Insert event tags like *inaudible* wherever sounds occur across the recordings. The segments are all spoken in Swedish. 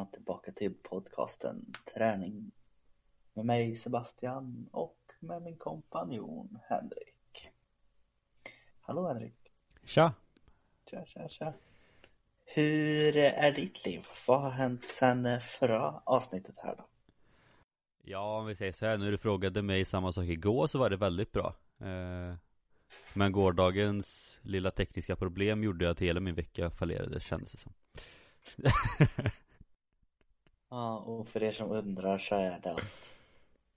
Välkomna tillbaka till podcasten Träning med mig Sebastian och med min kompanjon Henrik. Hallå Henrik! Tja! Tja, tja, tja. Hur är ditt liv? Vad har hänt sen förra avsnittet här då? Ja, om vi säger så här, när du frågade mig samma sak igår så var det väldigt bra eh, Men gårdagens lilla tekniska problem gjorde att hela min vecka fallerade kändes det som *laughs* Ja, och för er som undrar så är det att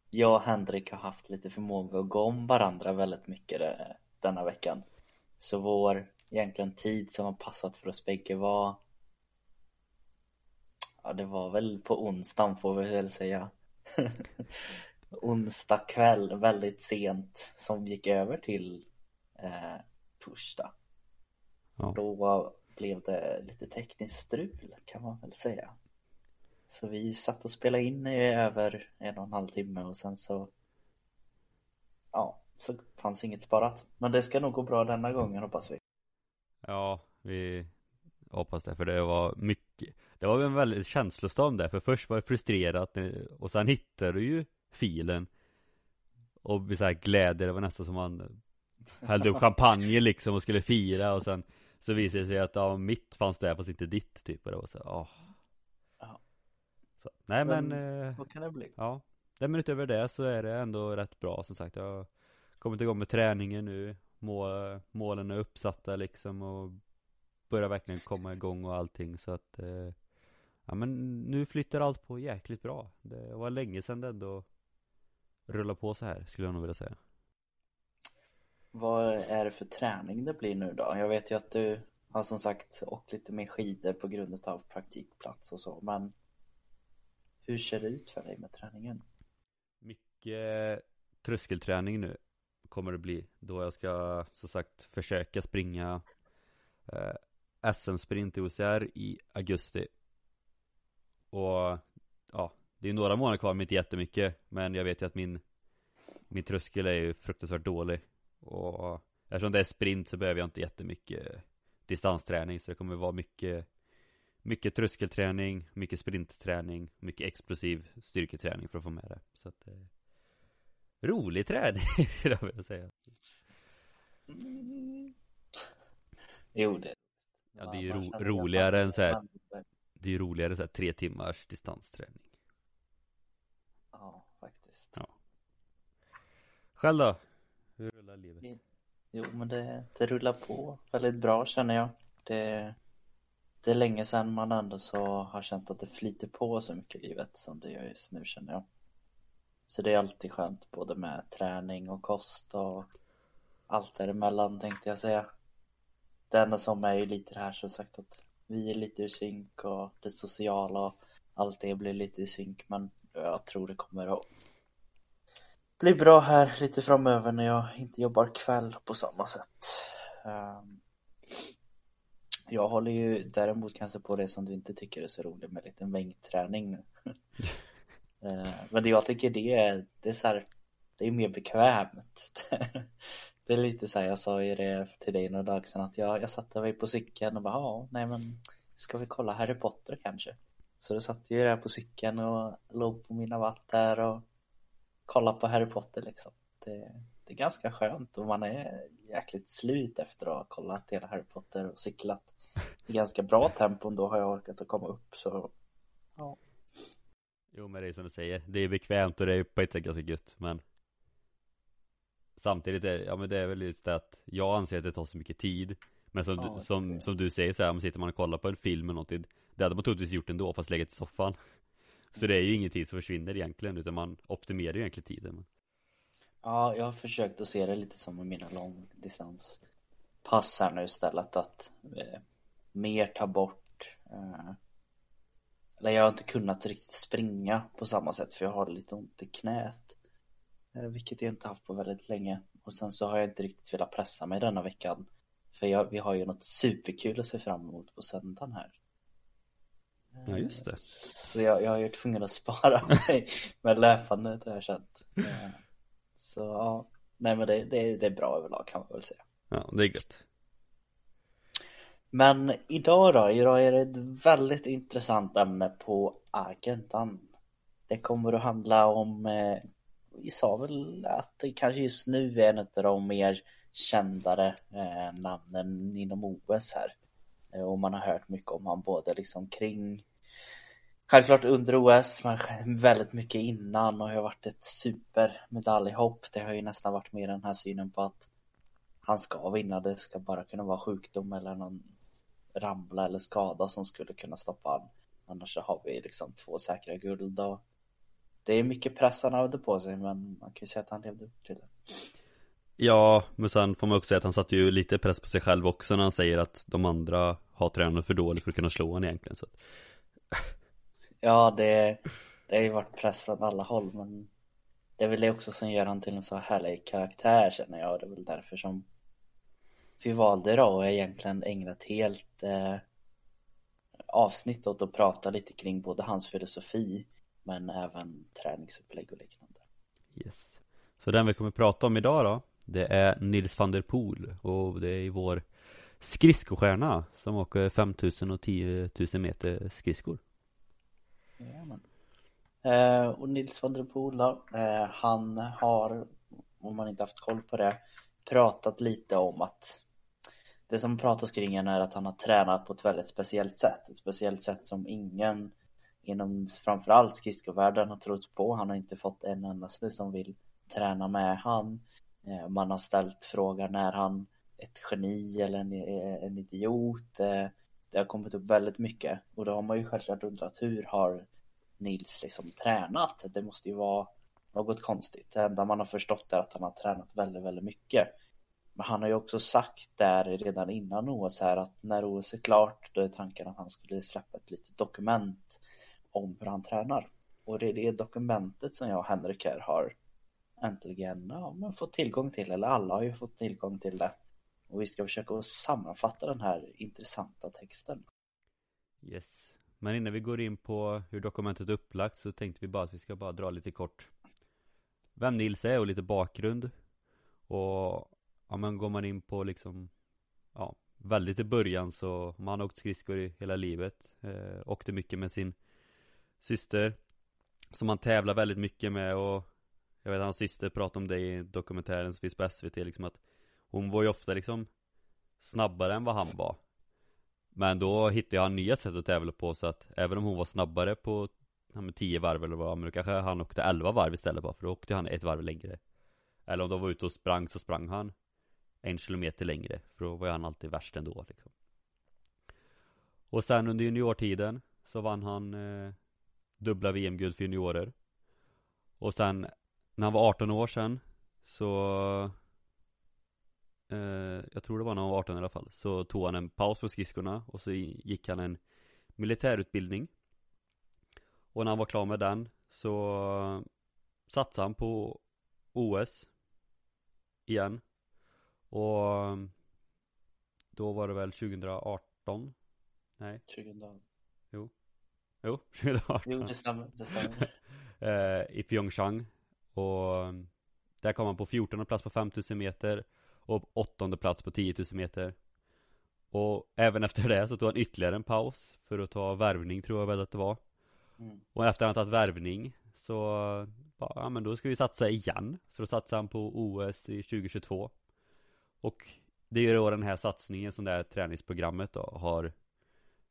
jag och Henrik har haft lite förmåga att gå om varandra väldigt mycket denna veckan. Så vår egentligen tid som har passat för oss bägge var Ja, det var väl på onsdagen får vi väl säga. *laughs* Onsdag kväll, väldigt sent, som gick över till eh, torsdag. Ja. Då blev det lite tekniskt strul kan man väl säga. Så vi satt och spelade in i över en och en halv timme och sen så Ja, så fanns inget sparat. Men det ska nog gå bra denna gången hoppas vi. Ja, vi hoppas det för det var mycket Det var en väldigt känslostorm där för först var det frustrerat och sen hittade du ju filen Och med så här glädje, det var nästan som man Hällde upp *laughs* champagne liksom och skulle fira och sen Så visade det sig att ja, mitt fanns där fast inte ditt typ och det var så åh. Så, nej men, men eh, Så kan det bli. Ja. Nej men utöver det så är det ändå rätt bra som sagt. Jag har kommit igång med träningen nu. Mål, Målen är uppsatta liksom och Börjar verkligen komma igång och allting. Så att eh, Ja men nu flyttar allt på jäkligt bra. Det var länge sedan det ändå Rullade på så här skulle jag nog vilja säga. Vad är det för träning det blir nu då? Jag vet ju att du har som sagt åkt lite mer skidor på grund av praktikplats och så men hur ser det ut för dig med träningen? Mycket eh, tröskelträning nu kommer det bli. Då jag ska som sagt försöka springa eh, SM-sprint i OCR i augusti. Och ja, det är några månader kvar men inte jättemycket. Men jag vet ju att min min tröskel är ju fruktansvärt dålig. Och eftersom det är sprint så behöver jag inte jättemycket distansträning så det kommer vara mycket mycket tröskelträning, mycket sprintträning, mycket explosiv styrketräning för att få med det så att eh, rolig träning *laughs* skulle jag vilja säga Mm. Jo det Ja det är ju ro roligare än så här, det är ju roligare så här tre timmars distansträning Ja faktiskt Själv då? Hur rullar livet? Jo men det, det rullar på väldigt bra känner jag Det det är länge sedan man ändå så har känt att det flyter på så mycket i livet som det gör just nu känner jag. Så det är alltid skönt både med träning och kost och allt däremellan tänkte jag säga. Det enda som är ju lite det här som sagt att vi är lite ur synk och det sociala och allt det blir lite ur synk men jag tror det kommer att bli bra här lite framöver när jag inte jobbar kväll på samma sätt. Um, jag håller ju däremot kanske på det som du inte tycker är så roligt med lite mängdträning nu *laughs* Eh, Men det jag tycker det är, det är så här, det är mer bekvämt *laughs* Det är lite så här, jag sa ju det till dig några dagar sedan att jag, jag satte mig på cykeln och bara ja, nej men Ska vi kolla Harry Potter kanske? Så då satt jag där på cykeln och låg på mina där och kolla på Harry Potter liksom. Det, det är ganska skönt och man är jäkligt slut efter att ha kollat hela Harry Potter och cyklat. I ganska bra tempon då har jag orkat att komma upp så ja. Jo men det är som du säger, det är bekvämt och det är på ett sätt ganska gött men Samtidigt är ja men det är väl just det att jag anser att det tar så mycket tid. Men som, Ja, du, som, som du säger så här, om sitter man och kollar på en film eller någonting Det hade man troligtvis gjort ändå fast legat i soffan. *laughs* Så det är ju ingen tid som försvinner egentligen utan man optimerar ju egentligen tiden. Men... Ja, jag har försökt att se det lite som med mina långdistanspass här nu istället att eh, mer ta bort eh, eller jag har inte kunnat riktigt springa på samma sätt för jag har lite ont i knät eh, vilket jag inte haft på väldigt länge. Och sen så har jag inte riktigt velat pressa mig denna veckan för jag, vi har ju något superkul att se fram emot på söndagen här. Ja just det. så jag, jag är ju tvungen att spara *laughs* mig med löpandet har jag känt. Eh, Så ja, nej men det, det, det är bra överlag kan man väl säga. Ja det är gött men idag då? Idag är det ett väldigt intressant ämne på agendan. Det kommer att handla om, eh, vi sa väl att det kanske just nu är en av de mer kändare eh, namnen inom OS här. Eh, och man har hört mycket om han både liksom kring Självklart under OS, men väldigt mycket innan och har varit ett supermedaljhopp. Det har ju nästan varit mer den här synen på att han ska vinna. Det ska bara kunna vara sjukdom eller någon ramla eller skada som skulle kunna stoppa han. Annars så har vi liksom två säkra guld och det är mycket press han hade på sig men man kan ju säga att han levde upp till det. Ja, men sen får man också säga att han satte ju lite press på sig själv också när han säger att de andra har tränat för dåligt för att kunna slå honom egentligen så. *laughs* Ja, det, det har ju varit press från alla håll men det är väl det också som gör han till en så härlig karaktär känner jag. Det är väl därför som vi valde då och egentligen ägnat helt eh, avsnitt åt att prata lite kring både hans filosofi men även träningsupplägg och liknande. Yes. Så den vi kommer prata om idag då, det är Nils van der Poel och det är vår skridskostjärna som åker 5000 och 10 000 meter skridskor. Jajamän. Eh, och Nils van der Poel då, eh, han har, om man inte haft koll på det, pratat lite om att det som pratas kring är att han har tränat på ett väldigt speciellt sätt. Ett speciellt sätt som ingen inom framförallt skridskovärlden har trott på. Han har inte fått en endaste som vill träna med han. Eh, man har ställt frågan är han ett geni eller en, eh, en idiot? Eh, det har kommit upp väldigt mycket och då har man ju självklart undrat hur har Nils liksom tränat? Det måste ju vara något konstigt. Det enda man har förstått är att han har tränat väldigt, väldigt mycket. Men han har ju också sagt där redan innan OS här att när OS är klart då är tanken att han skulle släppa ett litet dokument om hur han tränar. Och det är det dokumentet som jag och Henrik här har äntligen ja, fått tillgång till, eller alla har ju fått tillgång till det. Och vi ska försöka sammanfatta den här intressanta texten. Yes. Men innan vi går in på hur dokumentet är upplagt så tänkte vi bara att vi ska bara dra lite kort vem Nils är och lite bakgrund. Och ja men går man in på liksom ja, väldigt i början så man har åkt skridskor i hela livet. Eh, åkte mycket med sin syster som han tävlar väldigt mycket med och jag vet hans syster pratade om det i dokumentären som finns på SVT liksom att hon var ju ofta liksom snabbare än vad han var Men då hittade han nya sätt att tävla på så att även om hon var snabbare på ja, med 10 varv eller vad, men då kanske han åkte 11 varv istället bara för då åkte han ett varv längre Eller om de var ute och sprang så sprang han en kilometer längre för då var han alltid värst ändå liksom. Och sen under juniortiden så vann han eh, dubbla VM-guld för juniorer. Och sen när han var 18 år sedan så eh, Jag tror det var när han var 18 i alla fall Så tog han en paus på skridskorna och så gick han en militärutbildning. Och när han var klar med den så satsade han på OS Igen. Och då var det väl 2018 Nej? 2000 Jo. Jo, *laughs* 2018 Jo det stämmer, det stämmer. *laughs* Eh, I Pyeongchang. Och där kom han på 14 plats på 5000 meter Och åttonde plats på 10 000 meter. Och även efter det så tog han ytterligare en paus För att ta värvning tror jag väl att det var. Mm. Och efter att han tagit värvning Så ja men då ska vi satsa igen. Så då satsade han på OS i 2022 och det är ju då den här satsningen som det här träningsprogrammet då har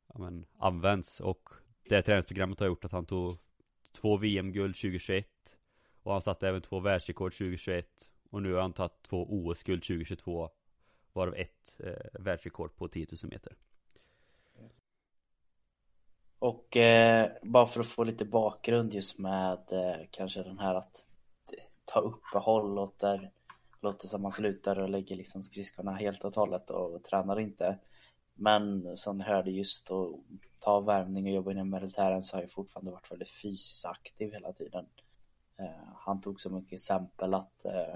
ja, men, använts. Och det träningsprogrammet har gjort att han tog två VM-guld 2021 och han satte även två världsrekord 2021 och nu har han tagit två OS-guld 2022 varav ett eh, världsrekord på 10 000 meter. Och eh, bara för att få lite bakgrund just med eh, kanske den här att ta uppehåll och där låter som man slutar och lägger liksom skridskorna helt och hållet och tränar inte. Men som ni hörde just att ta värmning och jobba inom militären så har jag fortfarande varit väldigt fysiskt aktiv hela tiden. Eh, han tog som ett exempel att eh,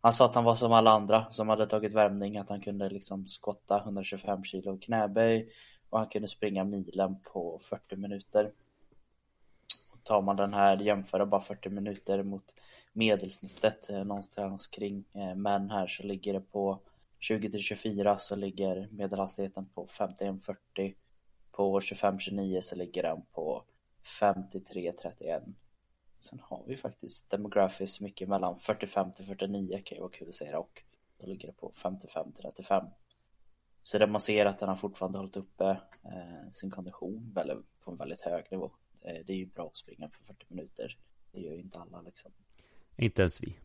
han sa att han var som alla andra som hade tagit värmning, att han kunde liksom skotta 125 kilo knäböj och han kunde springa milen på 40 minuter. Och tar man den här, jämföra bara 40 minuter mot medelsnittet eh, någonstans kring eh, män här så ligger det på 20 till 24 så ligger medelhastigheten på 51-40. På 25-29 så ligger den på 53-31. Sen har vi faktiskt demografiskt mycket mellan 45 till 49 kan ju vara kul att säga och då ligger det på 55 till 35. Så där man ser att den har fortfarande hållit uppe eh, sin kondition på en väldigt hög nivå. Eh, det är ju bra att springa för 40 minuter. Det gör ju inte alla liksom. Inte ens vi.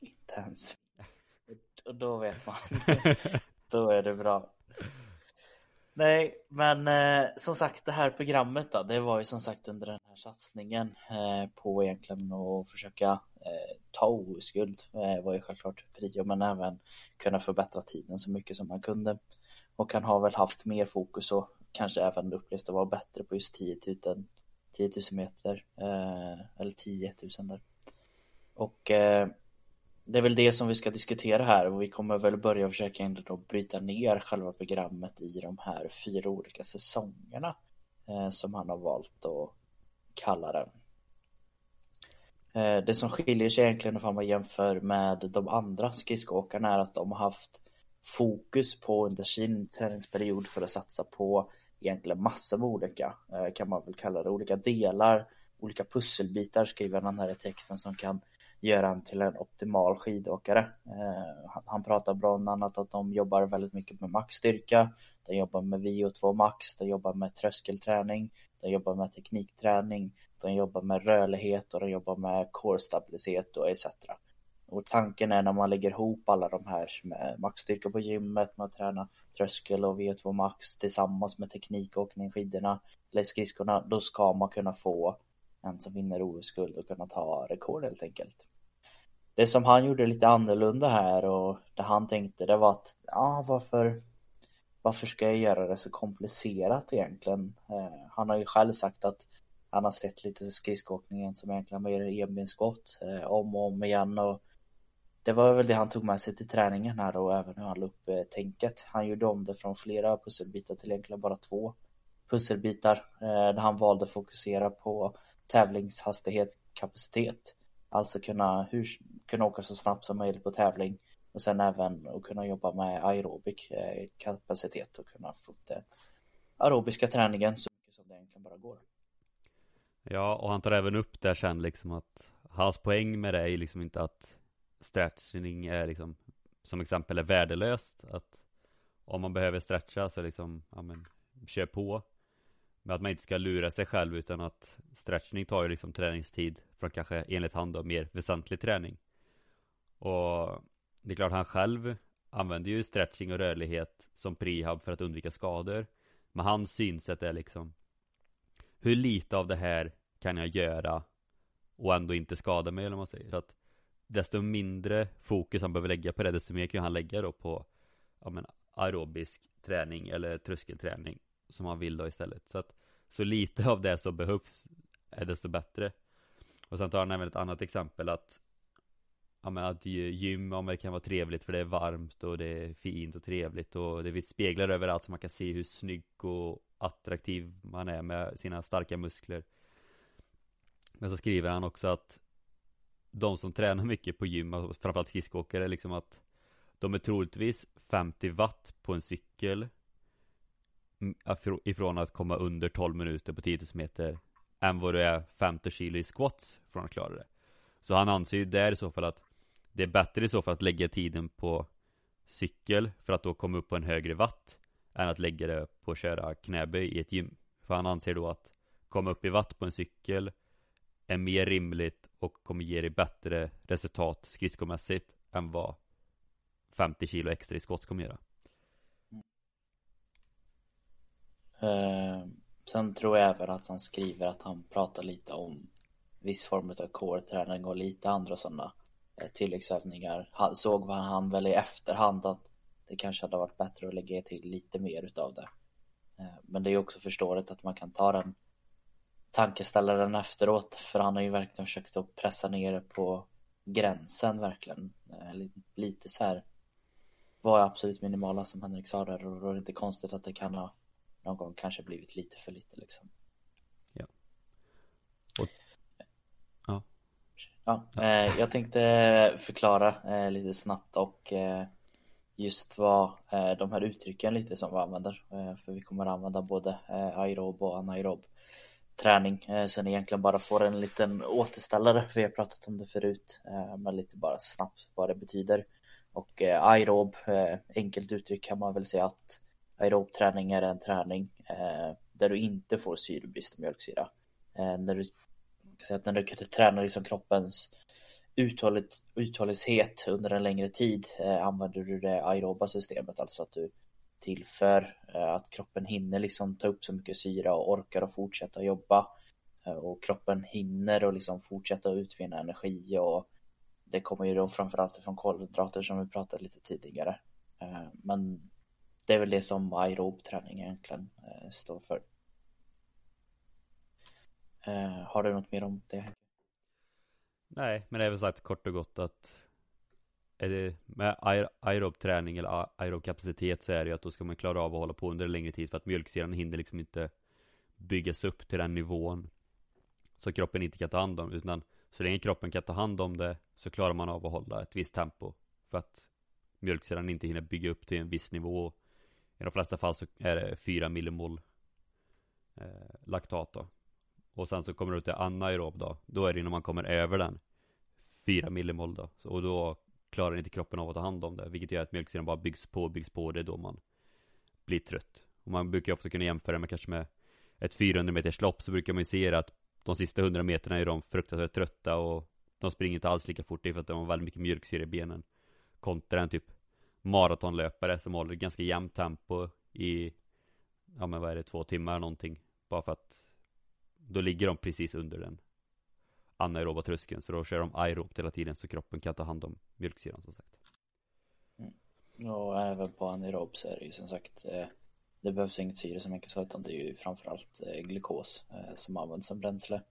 Inte ens. Och då vet man. *laughs* då är det bra. Nej, men eh, som sagt det här programmet då, det var ju som sagt under den här satsningen eh, på egentligen att försöka eh, ta OS-guld eh, var ju självklart prio, men även kunna förbättra tiden så mycket som man kunde. Och han har väl haft mer fokus och kanske även upplevt att vara bättre på just 10 000, 10 000 meter, eh, eller 10 000 där. Och eh, det är väl det som vi ska diskutera här och vi kommer väl börja försöka ändå bryta ner själva programmet i de här fyra olika säsongerna eh, som han har valt att kalla den. Eh, det som skiljer sig egentligen om man jämför med de andra skridskoåkarna är att de har haft fokus på under sin träningsperiod för att satsa på egentligen massor med olika, eh, kan man väl kalla det, olika delar, olika pusselbitar skriver han här i texten som kan gör han till en optimal skidåkare. Eh, han, han pratar bland annat att de jobbar väldigt mycket med maxstyrka, de jobbar med VO2 max, de jobbar med tröskelträning, de jobbar med teknikträning, de jobbar med rörlighet och de jobbar med core-stabilitet och etc. Och tanken är när man lägger ihop alla de här med maxstyrka på gymmet, man tränar tröskel och VO2 max tillsammans med teknikåkning, skidorna eller skridskorna, då ska man kunna få en som vinner OS-guld och kunna ta rekord helt enkelt. Det som han gjorde lite annorlunda här och det han tänkte det var att, ja varför varför ska jag göra det så komplicerat egentligen? Eh, han har ju själv sagt att han har sett lite skridskoåkningen som egentligen mer enbensskott eh, om och om igen och det var väl det han tog med sig till träningen här och även hur han la upp eh, tänket. Han gjorde om det från flera pusselbitar till egentligen bara två pusselbitar eh, där han valde att fokusera på tävlingshastighet, kapacitet. Alltså kunna, hur, kunna åka så snabbt som möjligt på tävling och sen även att kunna jobba med aerobik eh, kapacitet och kunna få den aerobiska träningen så mycket som det egentligen bara går. Ja, och han tar även upp där sen liksom att hans poäng med det är liksom inte att stretching är liksom som exempel är värdelöst att om man behöver stretcha så liksom, ja men kör på med att man inte ska lura sig själv utan att stretchning tar ju liksom träningstid från kanske enligt han då mer väsentlig träning. Och det är klart han själv använder ju stretching och rörlighet som prehab för att undvika skador. Men hans synsätt är liksom hur lite av det här kan jag göra och ändå inte skada mig eller vad man säger. Så att desto mindre fokus han behöver lägga på det desto mer kan han lägga då på ja, men, aerobisk träning eller tröskelträning som han vill då istället. Så att så lite av det som behövs är desto bättre. Och sen tar han även ett annat exempel att ja men att gym, ja men det kan vara trevligt för det är varmt och det är fint och trevligt och det finns speglar överallt så man kan se hur snygg och attraktiv man är med sina starka muskler. Men så skriver han också att de som tränar mycket på gym, framförallt skridskoåkare, liksom att de är troligtvis 50 watt på en cykel ifrån att komma under 12 minuter på 10 000 meter än vad det är 50 kilo i squats från att klara det. Så han anser ju där i så fall att det är bättre i så fall att lägga tiden på cykel för att då komma upp på en högre watt än att lägga det på att köra knäböj i ett gym. För han anser då att komma upp i watt på en cykel är mer rimligt och kommer ge dig bättre resultat skridskomässigt än vad 50 kilo extra i skott kommer göra. Eh, sen tror jag även att han skriver att han pratar lite om viss form av core-träning och lite andra sådana eh, tilläggsövningar. Han såg vad han väl i efterhand att det kanske hade varit bättre att lägga till lite mer utav det. Eh, men det är också förståeligt att man kan ta den tankeställaren efteråt för han har ju verkligen försökt att pressa ner det på gränsen verkligen. Eh, lite så här vad är absolut minimala som Henrik sa där och då är det inte konstigt att det kan ha någon gång kanske blivit lite för lite liksom. Ja. Och, ja. Ja, eh, jag tänkte förklara eh, lite snabbt och eh, just vad eh, de här uttrycken lite som vi använder. Eh, för vi kommer använda både eh, aerob och anaerob träning. Eh, så ni egentligen bara får en liten återställare. Vi har pratat om det förut. Men lite bara snabbt vad det betyder. Och aerob, enkelt uttryck kan man väl säga att aerobträning är en träning eh, där du inte får syrebrist och mjölksyra. Eh, när du, säga att när du tränar liksom kroppens uthålligt, uthållighet under en längre tid eh, använder du det aeroba systemet, alltså att du tillför eh, att kroppen hinner liksom ta upp så mycket syra och orkar och fortsätta jobba eh, och kroppen hinner och liksom fortsätta utvinna energi och det kommer ju då framförallt från kolhydrater som vi pratade lite tidigare eh, men det är väl det som aerob träning egentligen eh, står för. Eh, har du något mer om det? Nej, men det är väl sagt kort och gott att är det med aerob träning eller aerob kapacitet så är det ju att då ska man klara av att hålla på under en längre tid för att mjölksyran hinner liksom inte byggas upp till den nivån så kroppen inte kan ta hand om utan så länge kroppen kan ta hand om det så klarar man av att hålla ett visst tempo för att mjölksyran inte hinner bygga upp till en viss nivå i de flesta fall så är det 4 millimol eh, laktat då. Och sen så kommer du till anaerob då. Då är det när man kommer över den 4 millimol då. Och då klarar inte kroppen av att ta hand om det. Vilket gör att mjölksyran bara byggs på, och byggs på. Det är då man blir trött. Och man brukar också kunna jämföra med kanske med ett 400 meters lopp så brukar man ju se att de sista 100 meterna är de fruktansvärt trötta och de springer inte alls lika fort. Det är för att de har väldigt mycket mjölksyra i benen. Kontra en typ maratonlöpare som håller ganska jämnt tempo i, ja men vad är det, två timmar någonting. Bara för att då ligger de precis under den anaeroba tröskeln. Så då kör de aerobt hela tiden så kroppen kan ta hand om mjölksyran som sagt. Mm. Och även på anaerob så är det ju som sagt eh, det behövs inget syre som så utan det är ju framförallt eh, glukos eh, som används som bränsle.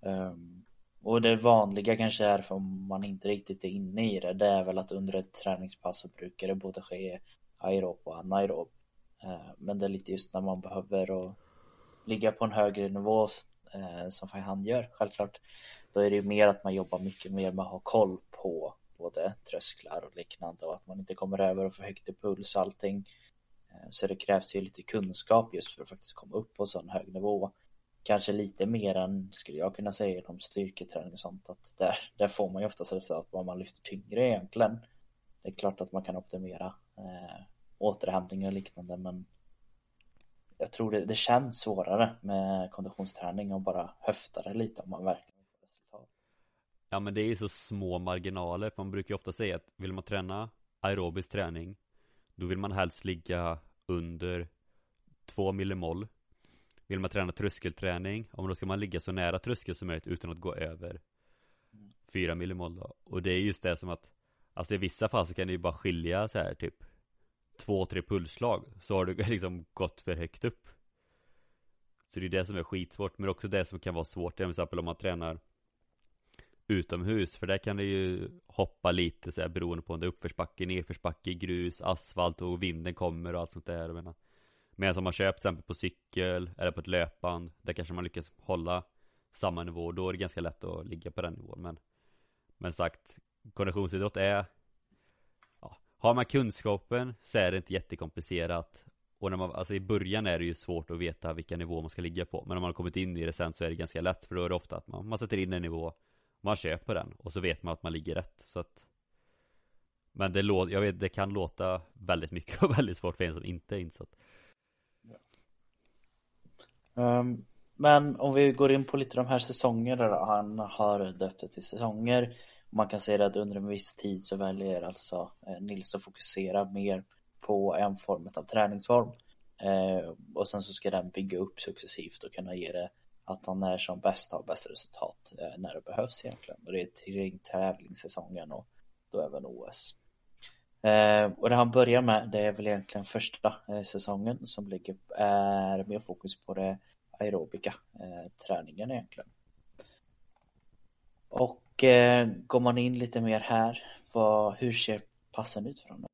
Ehm, och det vanliga kanske är för om man inte riktigt är inne i det, det är väl att under ett träningspass så brukar det både ske aerob och anaerob. Eh, men det är lite just när man behöver och ligga på en högre nivå eh, som han gör självklart. Då är det ju mer att man jobbar mycket mer med att ha koll på både trösklar och liknande och att man inte kommer över och får högt i puls och allting. Eh, så det krävs ju lite kunskap just för att faktiskt komma upp på sån hög nivå kanske lite mer än, skulle jag kunna säga, om styrketräning och sånt. Att där, där får man ju oftast resultat vad man lyfter tyngre egentligen. Det är klart att man kan optimera eh, återhämtning och liknande men jag tror det, det känns svårare med konditionsträning och bara höfta det lite om man verkligen får resultat. Ja men det är ju så små marginaler för man brukar ju ofta säga att vill man träna aerobisk träning då vill man helst ligga under 2 millimol vill man träna tröskelträning, om då ska man ligga så nära tröskel som möjligt utan att gå över 4 millimol då. Och det är just det som att Alltså i vissa fall så kan det ju bara skilja så här typ Två, tre pulsslag Så har du *laughs* liksom gått för högt upp Så det är det som är skitsvårt Men också det som kan vara svårt Till exempel om man tränar Utomhus För där kan det ju hoppa lite så här beroende på om det är uppförsbacke, nedförsbacke, grus, asfalt och vinden kommer och allt sånt där jag menar. Medan om man köper till exempel på cykel eller på ett löpband Där kanske man lyckas hålla samma nivå Då är det ganska lätt att ligga på den nivån. Men Men sagt Konditionsidrott är ja, Har man kunskapen så är det inte jättekomplicerat. Och när man, alltså i början är det ju svårt att veta vilka nivåer man ska ligga på. Men om man har kommit in i det sen så är det ganska lätt För då är det ofta att man, man sätter in en nivå Man köper den och så vet man att man ligger rätt. Så att Men det låter, jag vet det kan låta väldigt mycket *laughs* och väldigt svårt för en som inte är insatt. Um, men om vi går in på lite de här säsongerna då, han har döpt det till säsonger. Man kan säga att under en viss tid så väljer alltså eh, Nils att fokusera mer på en form av träningsform. Eh, och sen så ska den bygga upp successivt och kunna ge det att han är som bäst har bäst resultat eh, när det behövs egentligen. Och det är kring tävlingssäsongen och då även OS. Eh, och det han börjar med det är väl egentligen första eh, säsongen som ligger, är mer fokus på det aerobika eh, träningen egentligen. Och eh, går man in lite mer här, vad, hur ser passen ut för honom?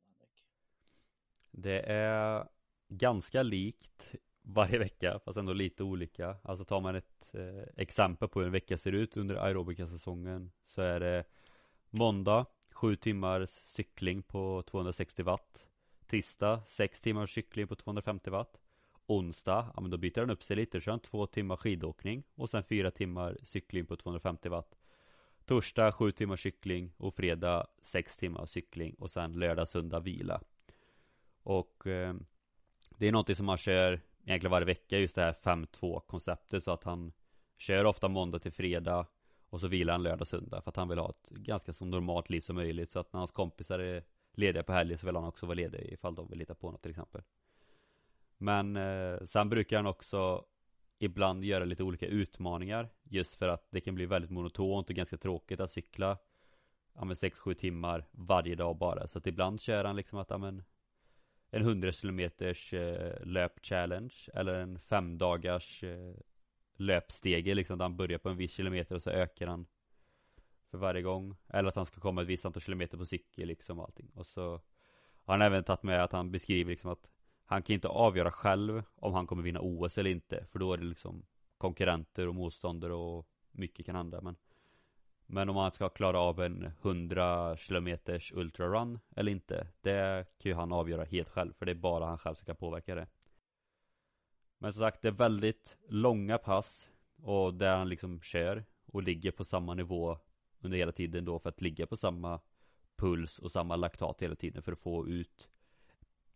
Det är ganska likt varje vecka fast ändå lite olika. Alltså tar man ett eh, exempel på hur en vecka ser ut under aerobika säsongen så är det måndag sju timmar cykling på 260 watt. Tisdag, sex timmars cykling på 250 watt. Onsdag, ja men då byter den upp sig lite, kör han två timmar skidåkning och sen fyra timmar cykling på 250 watt. Torsdag, sju timmar cykling och fredag, sex timmar cykling och sen lördag, söndag vila. Och eh, det är någonting som han kör egentligen varje vecka, just det här 5-2 konceptet så att han kör ofta måndag till fredag och så vilar han lördag och söndag för att han vill ha ett ganska så normalt liv som möjligt. Så att när hans kompisar är lediga på helgen så vill han också vara ledig ifall de vill hitta på något till exempel. Men eh, sen brukar han också ibland göra lite olika utmaningar just för att det kan bli väldigt monotont och ganska tråkigt att cykla ja men 6-7 timmar varje dag bara. Så att ibland kör han liksom att ja men en 100 kilometers eh, löp challenge eller en femdagars eh, löpstege liksom där han börjar på en viss kilometer och så ökar han för varje gång. Eller att han ska komma ett visst antal kilometer på cykel liksom och allting. Och så har han även tagit med att han beskriver liksom att han kan inte avgöra själv om han kommer vinna OS eller inte för då är det liksom konkurrenter och motståndare och mycket kan hända. Men men om han ska klara av en 100 kilometers ultrarun eller inte Det kan ju han avgöra helt själv för det är bara han själv som kan påverka det. Men som sagt det är väldigt långa pass Och där han liksom kör och ligger på samma nivå under hela tiden då för att ligga på samma puls och samma laktat hela tiden för att få ut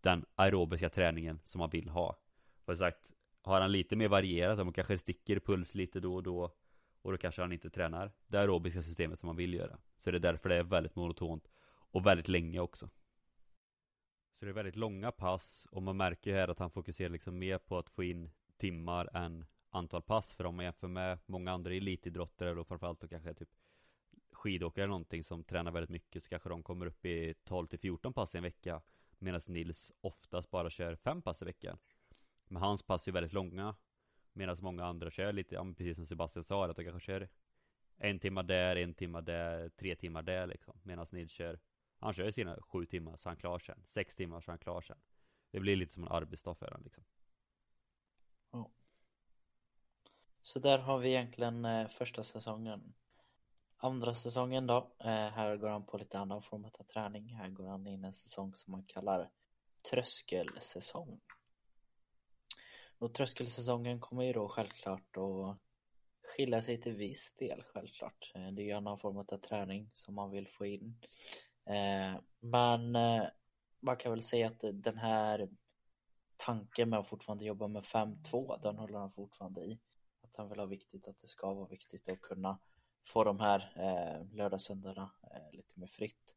den aerobiska träningen som man vill ha. För sagt, har han lite mer varierat, om man kanske sticker puls lite då och då och då kanske han inte tränar det aerobiska systemet som man vill göra. Så det är därför det är väldigt monotont och väldigt länge också. Så det är väldigt långa pass och man märker ju här att han fokuserar liksom mer på att få in timmar än antal pass. För om man jämför med många andra elitidrottare då framförallt då kanske typ skidåkare eller någonting som tränar väldigt mycket så kanske de kommer upp i 12 till 14 pass i en vecka Medan Nils oftast bara kör fem pass i veckan Men hans pass är väldigt långa Medan många andra kör lite, ja, precis som Sebastian sa att de kanske kör En timma där, en timma där, tre timmar där liksom Medan Nils kör han kör sina sju timmar så han klar sen Sex timmar så han klar sen Det blir lite som en arbetsdag för honom liksom Ja Så där har vi egentligen eh, första säsongen Andra säsongen då, eh, här går han på lite annan form av träning. Här går han in en säsong som man kallar tröskelsäsong. Och tröskelsäsongen kommer ju då självklart att skilja sig till viss del självklart. Eh, det är ju annan form av träning som man vill få in. Eh, men eh, man kan väl säga att den här tanken med att fortfarande jobba med 5-2, den håller han fortfarande i. Att han vill ha viktigt att det ska vara viktigt att kunna få de här eh, lördagssöndagarna eh, lite mer fritt.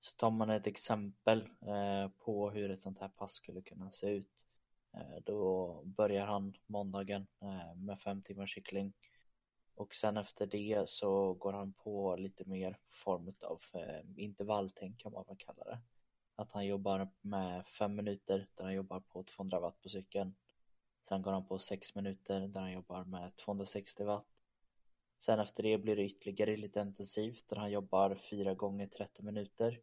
Så tar man ett exempel eh, på hur ett sånt här pass skulle kunna se ut. Eh, då börjar han måndagen eh, med fem timmars cykling. Och sen efter det så går han på lite mer form av eh, intervalltänk kan man väl kalla det. Att han jobbar med fem minuter där han jobbar på 200 watt på cykeln. Sen går han på sex minuter där han jobbar med 260 watt Sen efter det blir det ytterligare lite intensivt där han jobbar fyra gånger 30 minuter.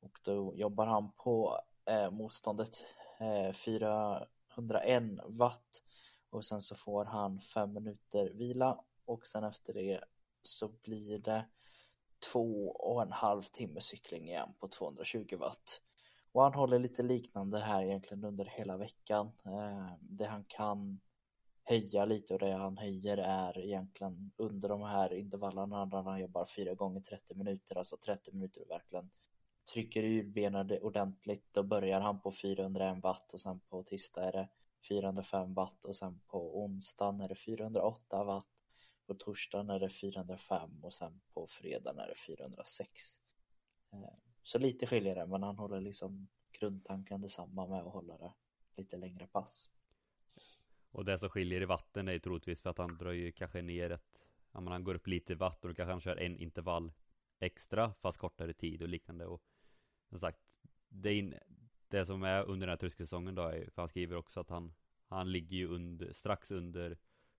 Och då jobbar han på eh, motståndet eh, 401 watt. Och sen så får han fem minuter vila. Och sen efter det så blir det två och en halv timme cykling igen på 220 watt. Och han håller lite liknande här egentligen under hela veckan. Eh, det han kan höja lite och det han höjer är egentligen under de här intervallerna när han jobbar fyra gånger 30 minuter, alltså 30 minuter verkligen trycker ur benen ordentligt. Då börjar han på 401 watt och sen på tisdag är det 405 watt och sen på onsdagen är det 408 watt. På torsdagen är det 405 och sen på fredagen är det 406. Eh, så lite skiljer det men han håller liksom grundtanken detsamma med att hålla det lite längre pass. Och det som skiljer i vatten är ju troligtvis för att han drar ju kanske ner ett Ja men han går upp lite i vatten och då kanske han kör en intervall extra fast kortare tid och liknande och Som sagt Det, in, det som är under den här tröskelsäsongen då är, för han skriver också att han Han ligger ju under, strax under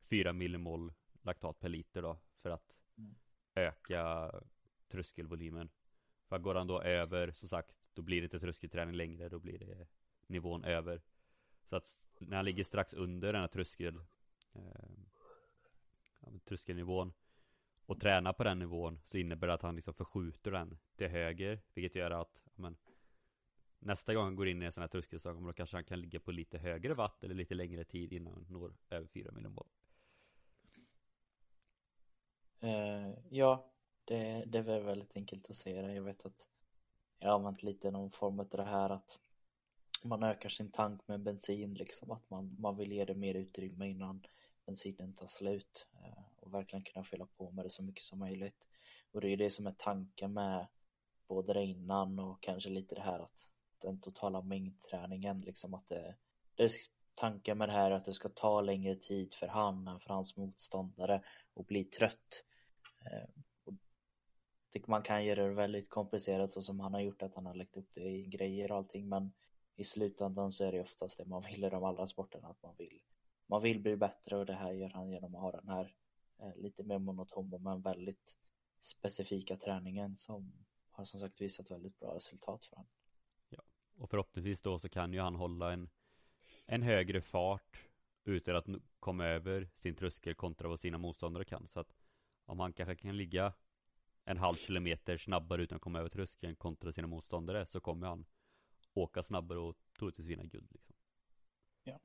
4 millimol laktat per liter då för att mm. öka tröskelvolymen. För går han då över, som sagt, då blir det inte tröskelträning längre, då blir det nivån över. Så att när han ligger strax under den här tröskel eh, tröskelnivån och tränar på den nivån så innebär det att han liksom förskjuter den till höger vilket gör att men, nästa gång han går in i en sån här tröskelsäsong då kanske han kan ligga på lite högre watt eller lite längre tid innan han når över 4 miljoner Uh, ja, det, det är väldigt enkelt att säga det. Jag vet att jag har använt lite någon form av det här att man ökar sin tank med bensin liksom att man, man vill ge det mer utrymme innan bensinen tar slut uh, och verkligen kunna fylla på med det så mycket som möjligt. Och det är det som är tanken med både det innan och kanske lite det här att den totala mängdträningen liksom att det, det är tanken med det här att det ska ta längre tid för han än för hans motståndare och bli trött Eh, man kan göra det väldigt komplicerat så som han har gjort att han har lagt upp det i grejer och allting men i slutändan så är det oftast det man vill i de andra sporterna att man vill man vill bli bättre och det här gör han genom att ha den här eh, lite mer monotona men väldigt specifika träningen som har som sagt visat väldigt bra resultat för honom. Ja, och förhoppningsvis då så kan ju han hålla en en högre fart utan att komma över sin tröskel kontra vad sina motståndare kan så att om han kanske kan ligga en halv kilometer snabbare utan att komma över tröskeln kontra sina motståndare så kommer han åka snabbare och troligtvis vinna guld liksom. Ja.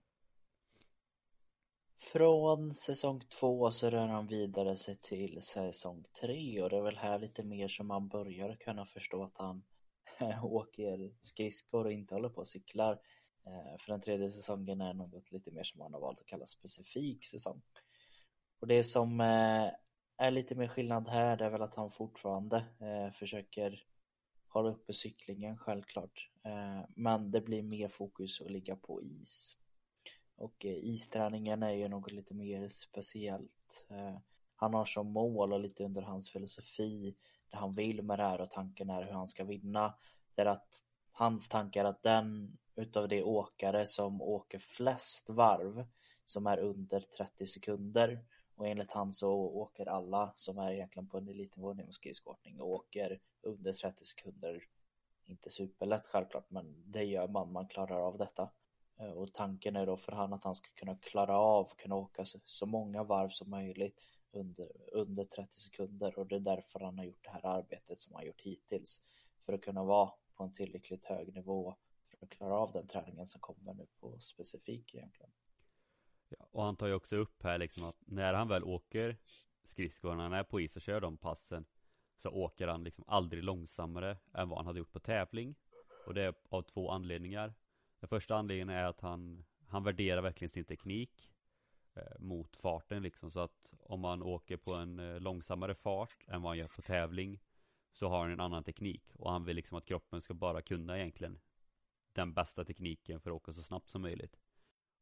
Från säsong två så rör han vidare sig till säsong tre och det är väl här lite mer som man börjar kunna förstå att han *laughs* åker skridskor och inte håller på och cyklar. Eh, för den tredje säsongen är något lite mer som man har valt att kalla specifik säsong. Och det som eh, är lite mer skillnad här det är väl att han fortfarande eh, försöker hålla uppe cyklingen självklart. Eh, men det blir mer fokus att ligga på is. Och eh, isträningen är ju något lite mer speciellt. Eh, han har som mål och lite under hans filosofi det han vill med det här och tanken är hur han ska vinna. Det är att hans tankar att den utav de åkare som åker flest varv som är under 30 sekunder och enligt han så åker alla som är egentligen på en elitnivå inom skridskoåkning och åker under 30 sekunder. Inte superlätt självklart men det gör man, man klarar av detta. Eh, och tanken är då för han att han ska kunna klara av, kunna åka så många varv som möjligt under, under 30 sekunder och det är därför han har gjort det här arbetet som han gjort hittills. För att kunna vara på en tillräckligt hög nivå för att klara av den träningen som kommer nu på specifik egentligen. Ja, och han tar ju också upp här liksom att när han väl åker skridskor, när han är på is och kör de passen så åker han liksom aldrig långsammare än vad han hade gjort på tävling. Och det är av två anledningar. Den första anledningen är att han, han värderar verkligen sin teknik eh, mot farten liksom. Så att om man åker på en eh, långsammare fart än vad han gör på tävling så har han en annan teknik. Och han vill liksom att kroppen ska bara kunna egentligen den bästa tekniken för att åka så snabbt som möjligt.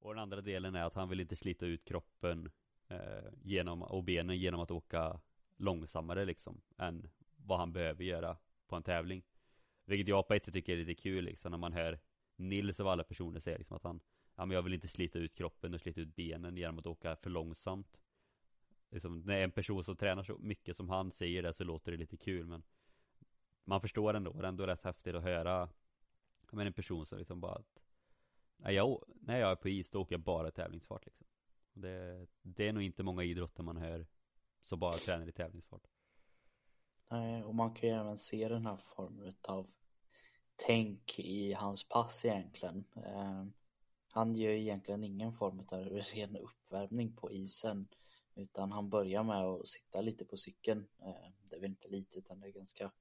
Och den andra delen är att han vill inte slita ut kroppen eh, genom, och benen genom att åka långsammare liksom än vad han behöver göra på en tävling. Vilket jag på ett sätt tycker är lite kul liksom när man hör Nils av alla personer säga liksom att han Ja men jag vill inte slita ut kroppen och slita ut benen genom att åka för långsamt liksom, När en person som tränar så mycket som han säger det så låter det lite kul men Man förstår ändå, det är ändå rätt häftigt att höra Men en person som liksom bara att Nej, jag, när jag är på is då åker jag bara tävlingsfart liksom. Det, det är nog inte många idrotter man hör som bara tränar i tävlingsfart. Nej, och man kan ju även se den här formen av tänk i hans pass egentligen. Eh, han gör egentligen ingen form av ren uppvärmning på isen utan han börjar med att sitta lite på cykeln. Eh, det är väl inte lite utan det är ganska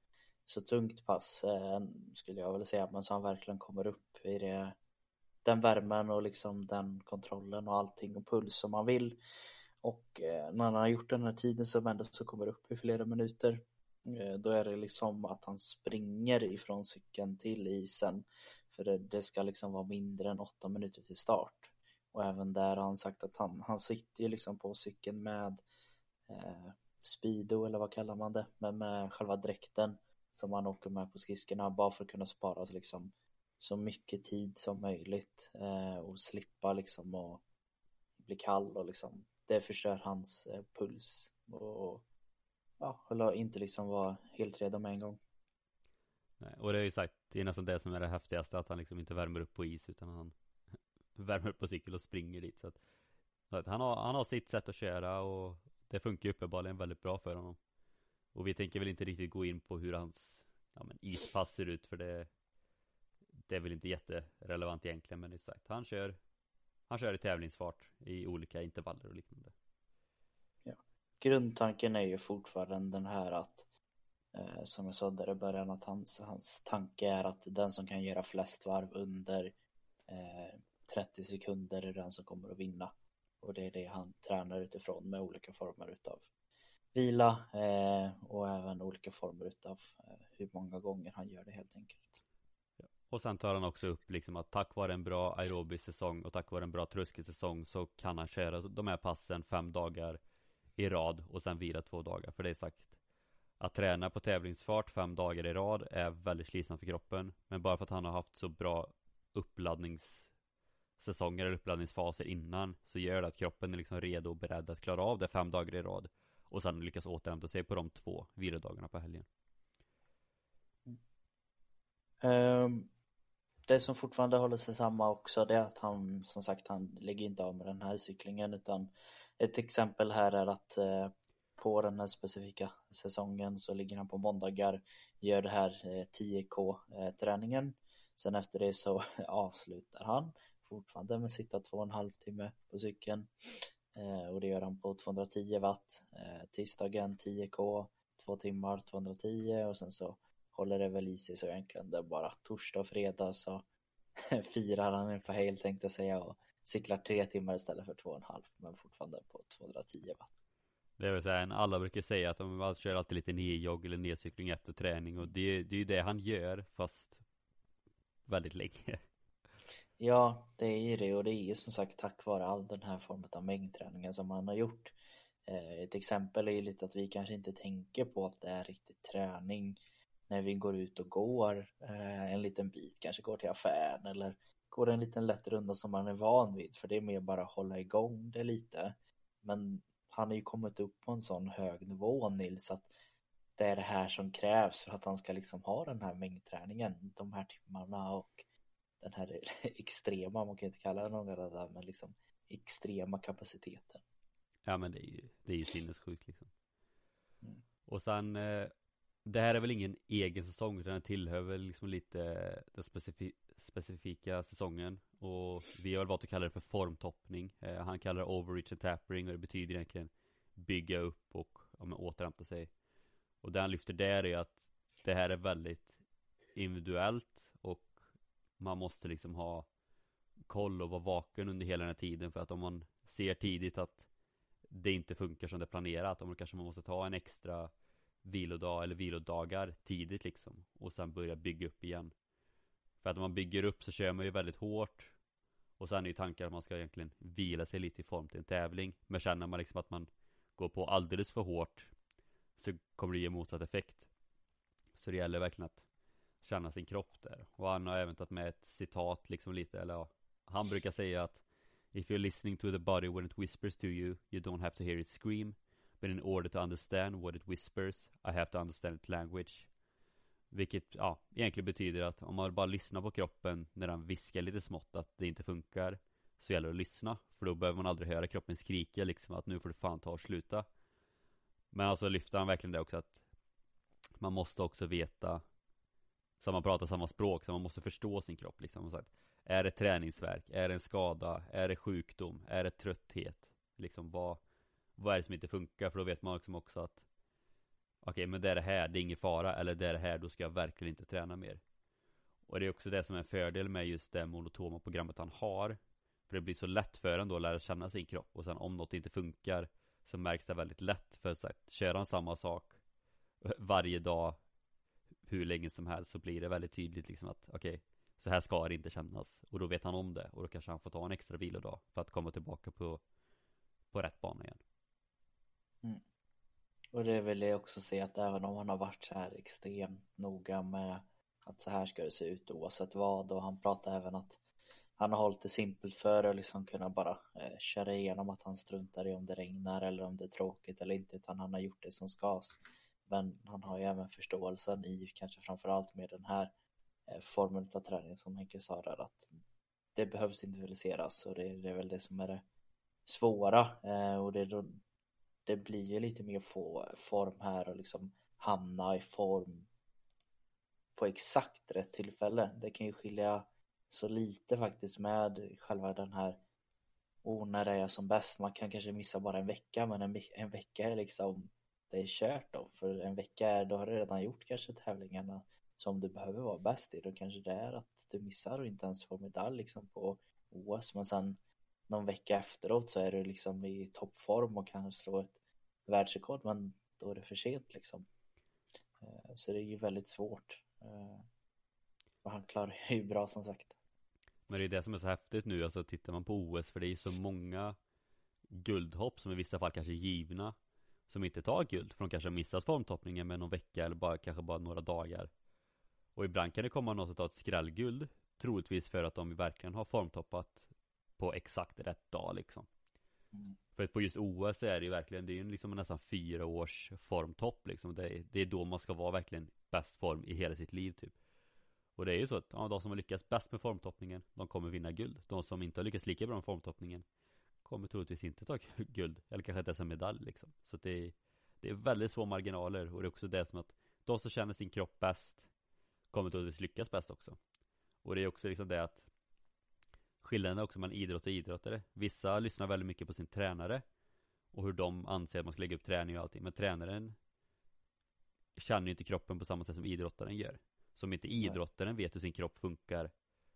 så tungt pass eh, skulle jag vilja säga men så han verkligen kommer upp i det den värmen och liksom den kontrollen och allting och puls som man vill. Och eh, när han har gjort den här tiden som ändå så kommer upp i flera minuter eh, då är det liksom att han springer ifrån cykeln till isen för det, det, ska liksom vara mindre än åtta minuter till start. Och även där har han sagt att han, han sitter ju liksom på cykeln med eh, Speedo eller vad kallar man det, men med själva dräkten som han åker med på skridskorna bara för att kunna spara liksom så mycket tid som möjligt eh, och slippa liksom att bli kall och liksom det förstör hans eh, puls och ja, eller inte liksom vara helt redo med en gång. Nej, och det är ju sagt, det är nästan det som är det häftigaste att han liksom inte värmer upp på is utan han *laughs* värmer upp på cykel och springer dit så att, så att han, har, han har sitt sätt att köra och det funkar ju uppenbarligen väldigt bra för honom. Och vi tänker väl inte riktigt gå in på hur hans ja, men ispass ser ut för det det är väl inte jätterelevant egentligen men det är sagt han kör Han kör i tävlingsfart i olika intervaller och liknande. Ja. Grundtanken är ju fortfarande den här att eh, Som jag sa där i början att hans, hans tanke är att den som kan göra flest varv under eh, 30 sekunder är den som kommer att vinna. Och det är det han tränar utifrån med olika former utav vila eh, och även olika former utav eh, hur många gånger han gör det helt enkelt. Och sen tar han också upp liksom att tack vare en bra aerobisk säsong och tack vare en bra tröskelsäsong så kan han köra de här passen fem dagar i rad och sen vila två dagar. För det är sagt att träna på tävlingsfart fem dagar i rad är väldigt slitsamt för kroppen. Men bara för att han har haft så bra uppladdningssäsonger eller uppladdningsfaser innan så gör det att kroppen är liksom redo och beredd att klara av det fem dagar i rad. Och sen lyckas återhämta sig på de två vilodagarna på helgen. Um, det som fortfarande håller sig samma också det är att han som sagt han lägger inte av med den här cyklingen utan ett exempel här är att eh, på den här specifika säsongen så ligger han på måndagar gör det här eh, 10k eh, träningen sen efter det så *laughs* avslutar han fortfarande med sitta två och en halv timme på cykeln Eh, och det gör han på 210 watt. Eh, tisdagen 10k, två timmar 210 och sen så håller det väl i sig så egentligen det är bara torsdag och fredag så *laughs* firar han inför helg tänkte jag säga och cyklar tre timmar istället för två och en halv men fortfarande på 210 watt. Det vill säga, alla brukar säga att de kör alltid lite nedjogg eller nedcykling efter träning och det, det är ju det han gör fast väldigt länge. Ja, det är ju det och det är ju som sagt tack vare all den här formen av mängdträningen som han har gjort. Eh, ett exempel är ju lite att vi kanske inte tänker på att det är riktigt träning när vi går ut och går eh, en liten bit, kanske går till affären eller går en liten lätt runda som man är van vid för det är mer bara att hålla igång det lite. Men han har ju kommit upp på en sån hög nivå Nils att det är det här som krävs för att han ska liksom ha den här mängdträningen, de här timmarna och den här *laughs* extrema, man kan inte kalla det något annat, men liksom extrema kapaciteten. Ja men det är ju, det är ju sinnessjukt liksom. Mm. Och sen, eh, det här är väl ingen egen säsong, utan den tillhör väl liksom lite den specifi specifika säsongen. Och vi har väl valt att kalla det för formtoppning. Eh, han kallar det overreach and tapering och det betyder egentligen bygga upp och ja, återhämta sig. Och det han lyfter där är att det här är väldigt individuellt och man måste liksom ha koll och vara vaken under hela den här tiden för att om man ser tidigt att det inte funkar som det är planerat, då kanske man måste ta en extra vilodag eller vilodagar tidigt liksom och sen börja bygga upp igen. För att om man bygger upp så kör man ju väldigt hårt och sen är ju tanken att man ska egentligen vila sig lite i form till en tävling. Men känner man liksom att man går på alldeles för hårt så kommer det ge motsatt effekt. Så det gäller verkligen att känna sin kropp där. Och han har även tagit med ett citat liksom lite, eller ja, han brukar säga att If you're listening to the body when it whispers to you, you don't have to hear it scream. But in order to understand what it whispers, I have to understand its language. Vilket, ja, egentligen betyder att om man bara lyssnar på kroppen när den viskar lite smått att det inte funkar, så gäller det att lyssna. För då behöver man aldrig höra kroppen skrika liksom att nu får du fan ta och sluta. Men alltså lyfter han verkligen det också att man måste också veta så man pratar samma språk, så man måste förstå sin kropp liksom. Så att, är det träningsverk? Är det en skada? Är det sjukdom? Är det trötthet? Liksom vad, vad är det som inte funkar? För då vet man liksom också att Okej, okay, men det är det här, det är ingen fara. Eller det är det här, då ska jag verkligen inte träna mer. Och det är också det som är en fördel med just det monotoma programmet han har. För det blir så lätt för en då att lära känna sin kropp. Och sen om något inte funkar så märks det väldigt lätt. För så att kör han samma sak varje dag hur länge som helst så blir det väldigt tydligt liksom att okej okay, så här ska det inte kännas och då vet han om det och då kanske han får ta en extra vilodag för att komma tillbaka på på rätt bana igen. Mm. Och det vill jag också se att även om han har varit så här extremt noga med att så här ska det se ut oavsett vad och han pratar även att han har hållit det simpelt för att liksom kunna bara eh, köra igenom att han struntar i om det regnar eller om det är tråkigt eller inte utan han har gjort det som ska men han har ju även förståelsen i kanske framförallt med den här eh, formen av träning som Henke sa där att det behövs individualiseras och det, det är väl det som är det svåra eh, och det är då det blir ju lite mer få form här och liksom hamna i form på exakt rätt tillfälle. Det kan ju skilja så lite faktiskt med själva den här och när det är som bäst. Man kan kanske missa bara en vecka men en, en vecka är liksom det är kört då. För en vecka är, då har du redan gjort kanske tävlingarna som du behöver vara bäst i. Då kanske det är att du missar och inte ens får medalj liksom på OS. Men sen någon vecka efteråt så är du liksom i toppform och kan slå ett världsrekord. Men då är det för sent liksom. Eh, så det är ju väldigt svårt. Eh, och han klarar *laughs* ju bra som sagt. Men det är det som är så häftigt nu, alltså tittar man på OS för det är så många guldhopp som i vissa fall kanske är givna som inte tar guld för de kanske har missat formtoppningen med någon vecka eller bara kanske bara några dagar och ibland kan det komma någon som tar ett skrällguld troligtvis för att de verkligen har formtoppat på exakt rätt dag liksom. Mm. för på just OS är det ju verkligen det är ju liksom nästan fyra års formtopp liksom. Det är, det är då man ska vara verkligen bäst form i hela sitt liv typ. Och det är ju så att ja, de som har lyckats bäst med formtoppningen De kommer vinna guld. De som inte har lyckats lika bra med formtoppningen Kommer troligtvis inte ta *laughs* guld Eller kanske inte ens en medalj liksom. Så det är Det är väldigt små marginaler och det är också det som att De som känner sin kropp bäst Kommer troligtvis lyckas bäst också. Och det är också liksom det att Skillnaden också mellan idrott och idrottare. Vissa lyssnar väldigt mycket på sin tränare Och hur de anser att man ska lägga upp träning och allting. Men tränaren Känner ju inte kroppen på samma sätt som idrottaren gör. Som inte idrottaren vet hur sin kropp funkar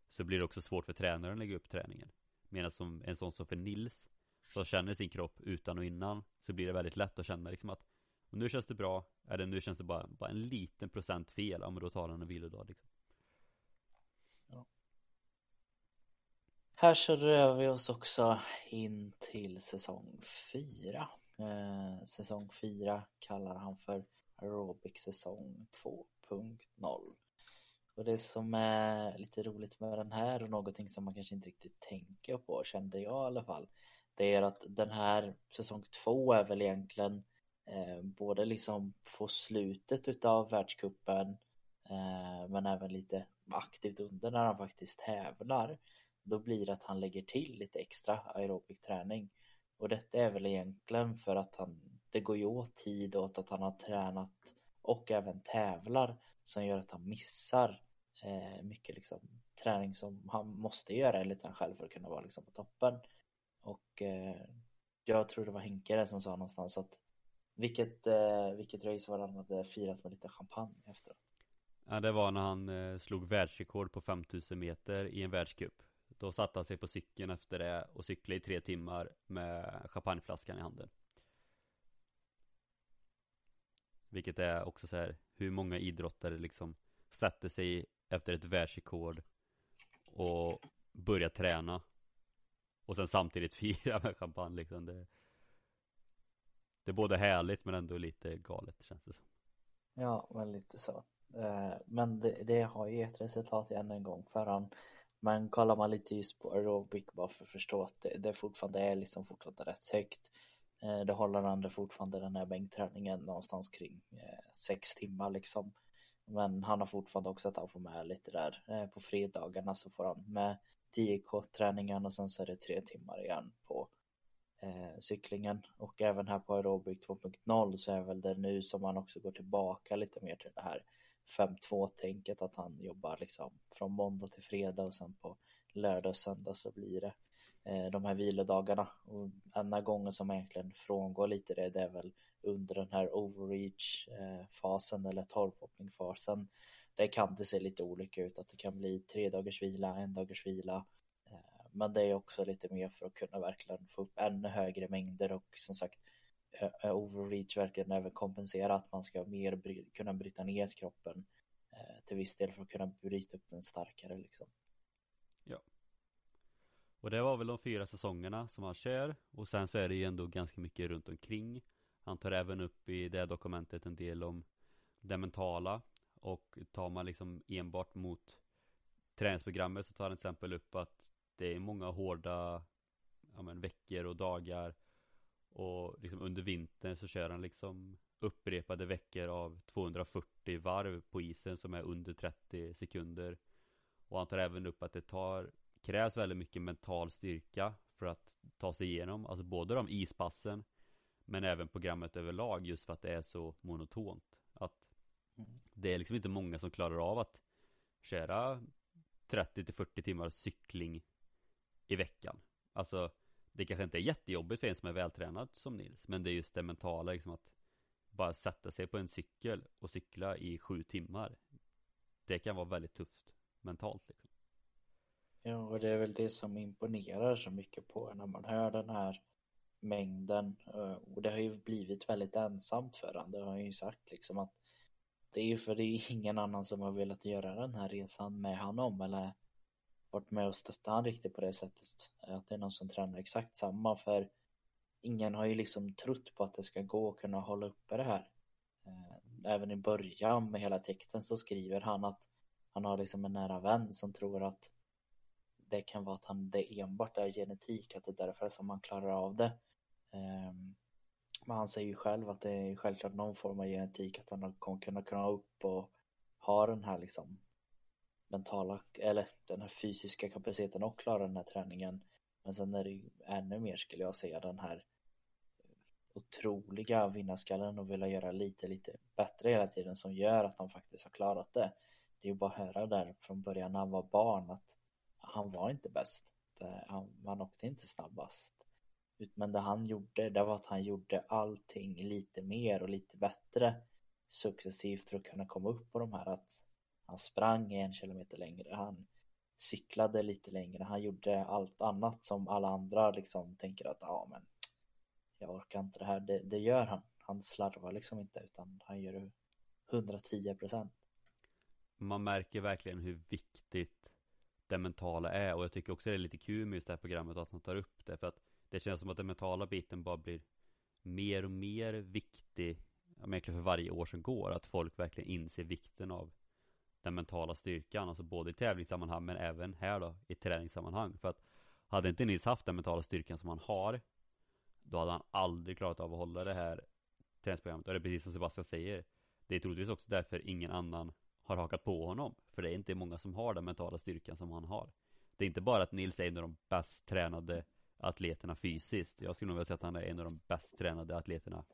Så blir det också svårt för tränaren att lägga upp träningen. Medan som en sån som för Nils Som känner sin kropp utan och innan Så blir det väldigt lätt att känna liksom att Nu känns det bra. Eller nu känns det bara, bara en liten procent fel. Ja men då tar han en vilodag liksom ja. Här så rör vi oss också in till säsong 4 eh, Säsong 4 kallar han för Aerobic säsong 2.0 och det som är lite roligt med den här och någonting som man kanske inte riktigt tänker på, kände jag i alla fall. Det är att den här säsong två är väl egentligen eh, både liksom få slutet utav världskuppen eh, men även lite aktivt under när han faktiskt tävlar. Då blir det att han lägger till lite extra aerobic träning. Och detta är väl egentligen för att han, det går ju åt tid åt att han har tränat och även tävlar som gör att han missar eh, mycket liksom träning som han måste göra enligt han själv för att kunna vara liksom på toppen. Och eh, jag tror det var Henke där som sa någonstans att vilket, eh, vilket race var han hade firat med lite champagne efteråt. Ja det var när han eh, slog världsrekord på 5000 meter i en världscup. Då satte han sig på cykeln efter det och cyklade i tre timmar med champagneflaskan i handen. Vilket är också så här hur många idrottare liksom sätter sig efter ett världsrekord och börjar träna och sen samtidigt *laughs* fira med champagne liksom. Det, det är både härligt men ändå lite galet känns det som. Ja men lite så. Eh, men det, det har ju gett resultat än en gång för han men kollar man lite just på aerobic bara för att förstå att det, det fortfarande är liksom fortfarande rätt högt eh, Det håller han fortfarande den här bänkträningen någonstans kring eh, sex timmar liksom men han har fortfarande också att han får med lite där. Eh, på fredagarna så får han med 10k träningen och sen så är det tre timmar igen på eh, cyklingen. Och även här på aerobic 2.0 så är väl det nu som man också går tillbaka lite mer till det här 5-2 tänket att han jobbar liksom från måndag till fredag och sen på lördag och söndag så blir det eh, de här vilodagarna. Och enda gången som egentligen frångår lite det, det är väl under den här overreach-fasen eller torrpoppning-fasen. Där kan det se lite olika ut, att det kan bli tre dagars vila, en dagars vila. Eh, men det är också lite mer för att kunna verkligen få upp ännu högre mängder och som sagt overreach verkligen även kompensera att man ska mer bry kunna bryta ner kroppen eh, till viss del för att kunna bryta upp den starkare liksom. Ja. Och det var väl de fyra säsongerna som han kör och sen så är det ju ändå ganska mycket runt omkring han tar även upp i det dokumentet en del om det mentala och tar man liksom enbart mot träningsprogrammet så tar han till exempel upp att det är många hårda ja, men, veckor och dagar och liksom under vintern så kör han liksom upprepade veckor av 240 varv på isen som är under 30 sekunder. Och han tar även upp att det tar krävs väldigt mycket mental styrka för att ta sig igenom alltså både de ispassen Men även programmet överlag just för att det är så monotont. Att det är liksom inte många som klarar av att köra 30 till 40 timmar cykling i veckan. Alltså det kanske inte är jättejobbigt för en som är vältränad som Nils Men det är just det mentala liksom att Bara sätta sig på en cykel och cykla i sju timmar Det kan vara väldigt tufft mentalt liksom. Ja, och det är väl det som imponerar så mycket på när man hör den här mängden. Eh, och det har ju blivit väldigt ensamt för honom. Det har han ju sagt liksom att det är ju för det är ingen annan som har velat göra den här resan med honom eller varit med och stöttat han riktigt på det sättet. Att det är någon som tränar exakt samma för ingen har ju liksom trott på att det ska gå att kunna hålla uppe det här. Eh, även i början med hela texten så skriver han att han har liksom en nära vän som tror att det kan vara att han, det enbart är genetik, att det är därför som han klarar av det. Ehm, men han säger ju själv att det är självklart någon form av genetik, att han kommer kunna kunna upp och ha den här liksom mentala, eller den här fysiska kapaciteten och klara den här träningen. Men sen är det ju ännu mer skulle jag säga den här otroliga vinnarskallen och vilja göra lite, lite bättre hela tiden som gör att han faktiskt har klarat det. Det är ju bara att höra där från början när han var barn att han var inte bäst. Han, han åkte inte snabbast. Men det han gjorde, det var att han gjorde allting lite mer och lite bättre successivt för att kunna komma upp på de här att sprang en kilometer längre, han cyklade lite längre, han gjorde allt annat som alla andra liksom tänker att ja men jag orkar inte det här, det, det gör han. Han slarvar liksom inte utan han gör det 110 procent. Man märker verkligen hur viktigt det mentala är och jag tycker också det är lite kul med just det här programmet att han tar upp det för att det känns som att den mentala biten bara blir mer och mer viktig ja, egentligen för varje år som går att folk verkligen inser vikten av den mentala styrkan alltså både i tävlingssammanhang men även här då i träningssammanhang. För att hade inte Nils haft den mentala styrkan som han har då hade han aldrig klarat av att hålla det här träningsprogrammet. Och det är precis som Sebastian säger. Det är troligtvis också därför ingen annan har hakat på honom. För det är inte många som har den mentala styrkan som han har. Det är inte bara att Nils är en av de bäst tränade atleterna fysiskt. Jag skulle nog vilja säga att han är en av de bäst tränade atleterna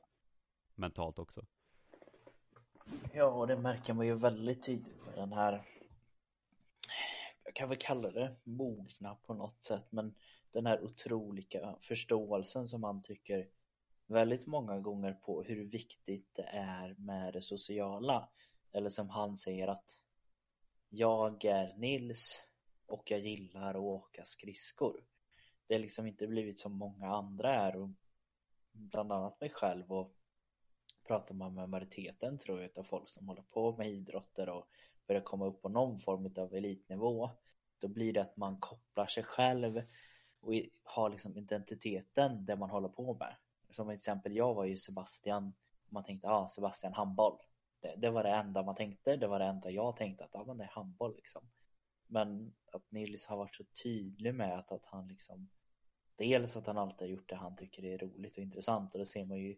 mentalt också. Ja, och det märker man ju väldigt tydligt med den här jag kan väl kalla det mogna på något sätt men den här otroliga förståelsen som man tycker väldigt många gånger på hur viktigt det är med det sociala. Eller som han säger att jag är Nils och jag gillar att åka skridskor. Det har liksom inte blivit som många andra är och bland annat mig själv och pratar man med majoriteten tror jag av folk som håller på med idrotter och börjar komma upp på någon form av elitnivå då blir det att man kopplar sig själv och har liksom identiteten det man håller på med. Som till exempel jag var ju Sebastian man tänkte ja ah, Sebastian handboll. Det, det var det enda man tänkte det var det enda jag tänkte att ja ah, men det är handboll liksom. Men att Nils har varit så tydlig med att, att han liksom dels att han alltid har gjort det han tycker är roligt och intressant och det ser man ju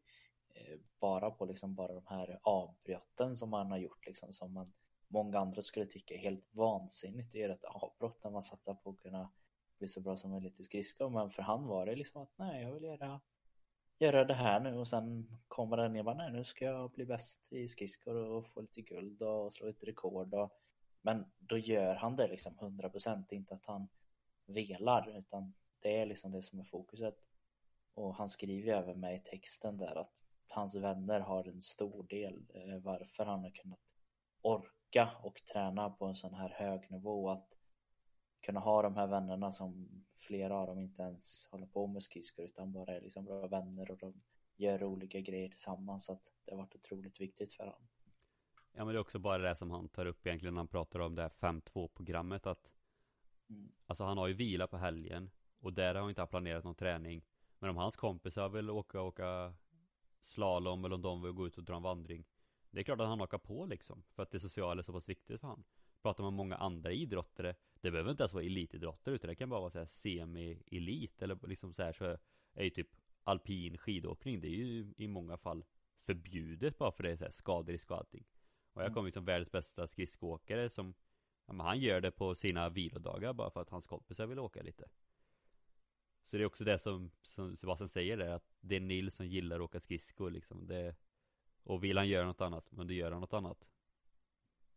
Eh, bara på liksom bara de här avbrotten som man har gjort liksom som man många andra skulle tycka är helt vansinnigt att göra ett avbrott när man satsar på att kunna bli så bra som möjligt i skridskor. Men för han var det liksom att nej jag vill göra göra det här nu. Och sen kommer den ner bara nej nu ska jag bli bäst i skridskor och få lite guld och slå ett rekord och men då gör han det liksom 100% inte att han velar utan det är liksom det som är fokuset. Och han skriver ju även med i texten där att hans vänner har en stor del eh, varför han har kunnat orka och träna på en sån här hög nivå att kunna ha de här vännerna som flera av dem inte ens håller på med skridskor utan bara är liksom bra vänner och de gör olika grejer tillsammans så att det har varit otroligt viktigt för honom. Ja men det är också bara det som han tar upp egentligen när han pratar om det här 5-2 programmet att Mm. Alltså han har ju vila på helgen Och där har han inte planerat någon träning Men om hans kompisar vill åka åka Slalom eller om de vill gå ut och dra en vandring. Det är klart att han hakar på liksom För att det sociala är så pass viktigt för han. Pratar man om många andra idrottare Det behöver inte ens vara elitidrottare utan det kan bara vara så här semi-elit Eller liksom så här så är ju typ Alpin skidåkning Det är ju i många fall Förbjudet bara för det är så här skaderisk och allting. Och jag Mm. kommer ju som världens bästa skridskoåkare som Ja, men han gör det på sina vilodagar bara för att hans kompisar vill åka lite så det är också det som, som Sebastian säger där, att det är Nils som gillar att åka skridskor liksom. Det, och vill han göra något annat, men då gör han något annat.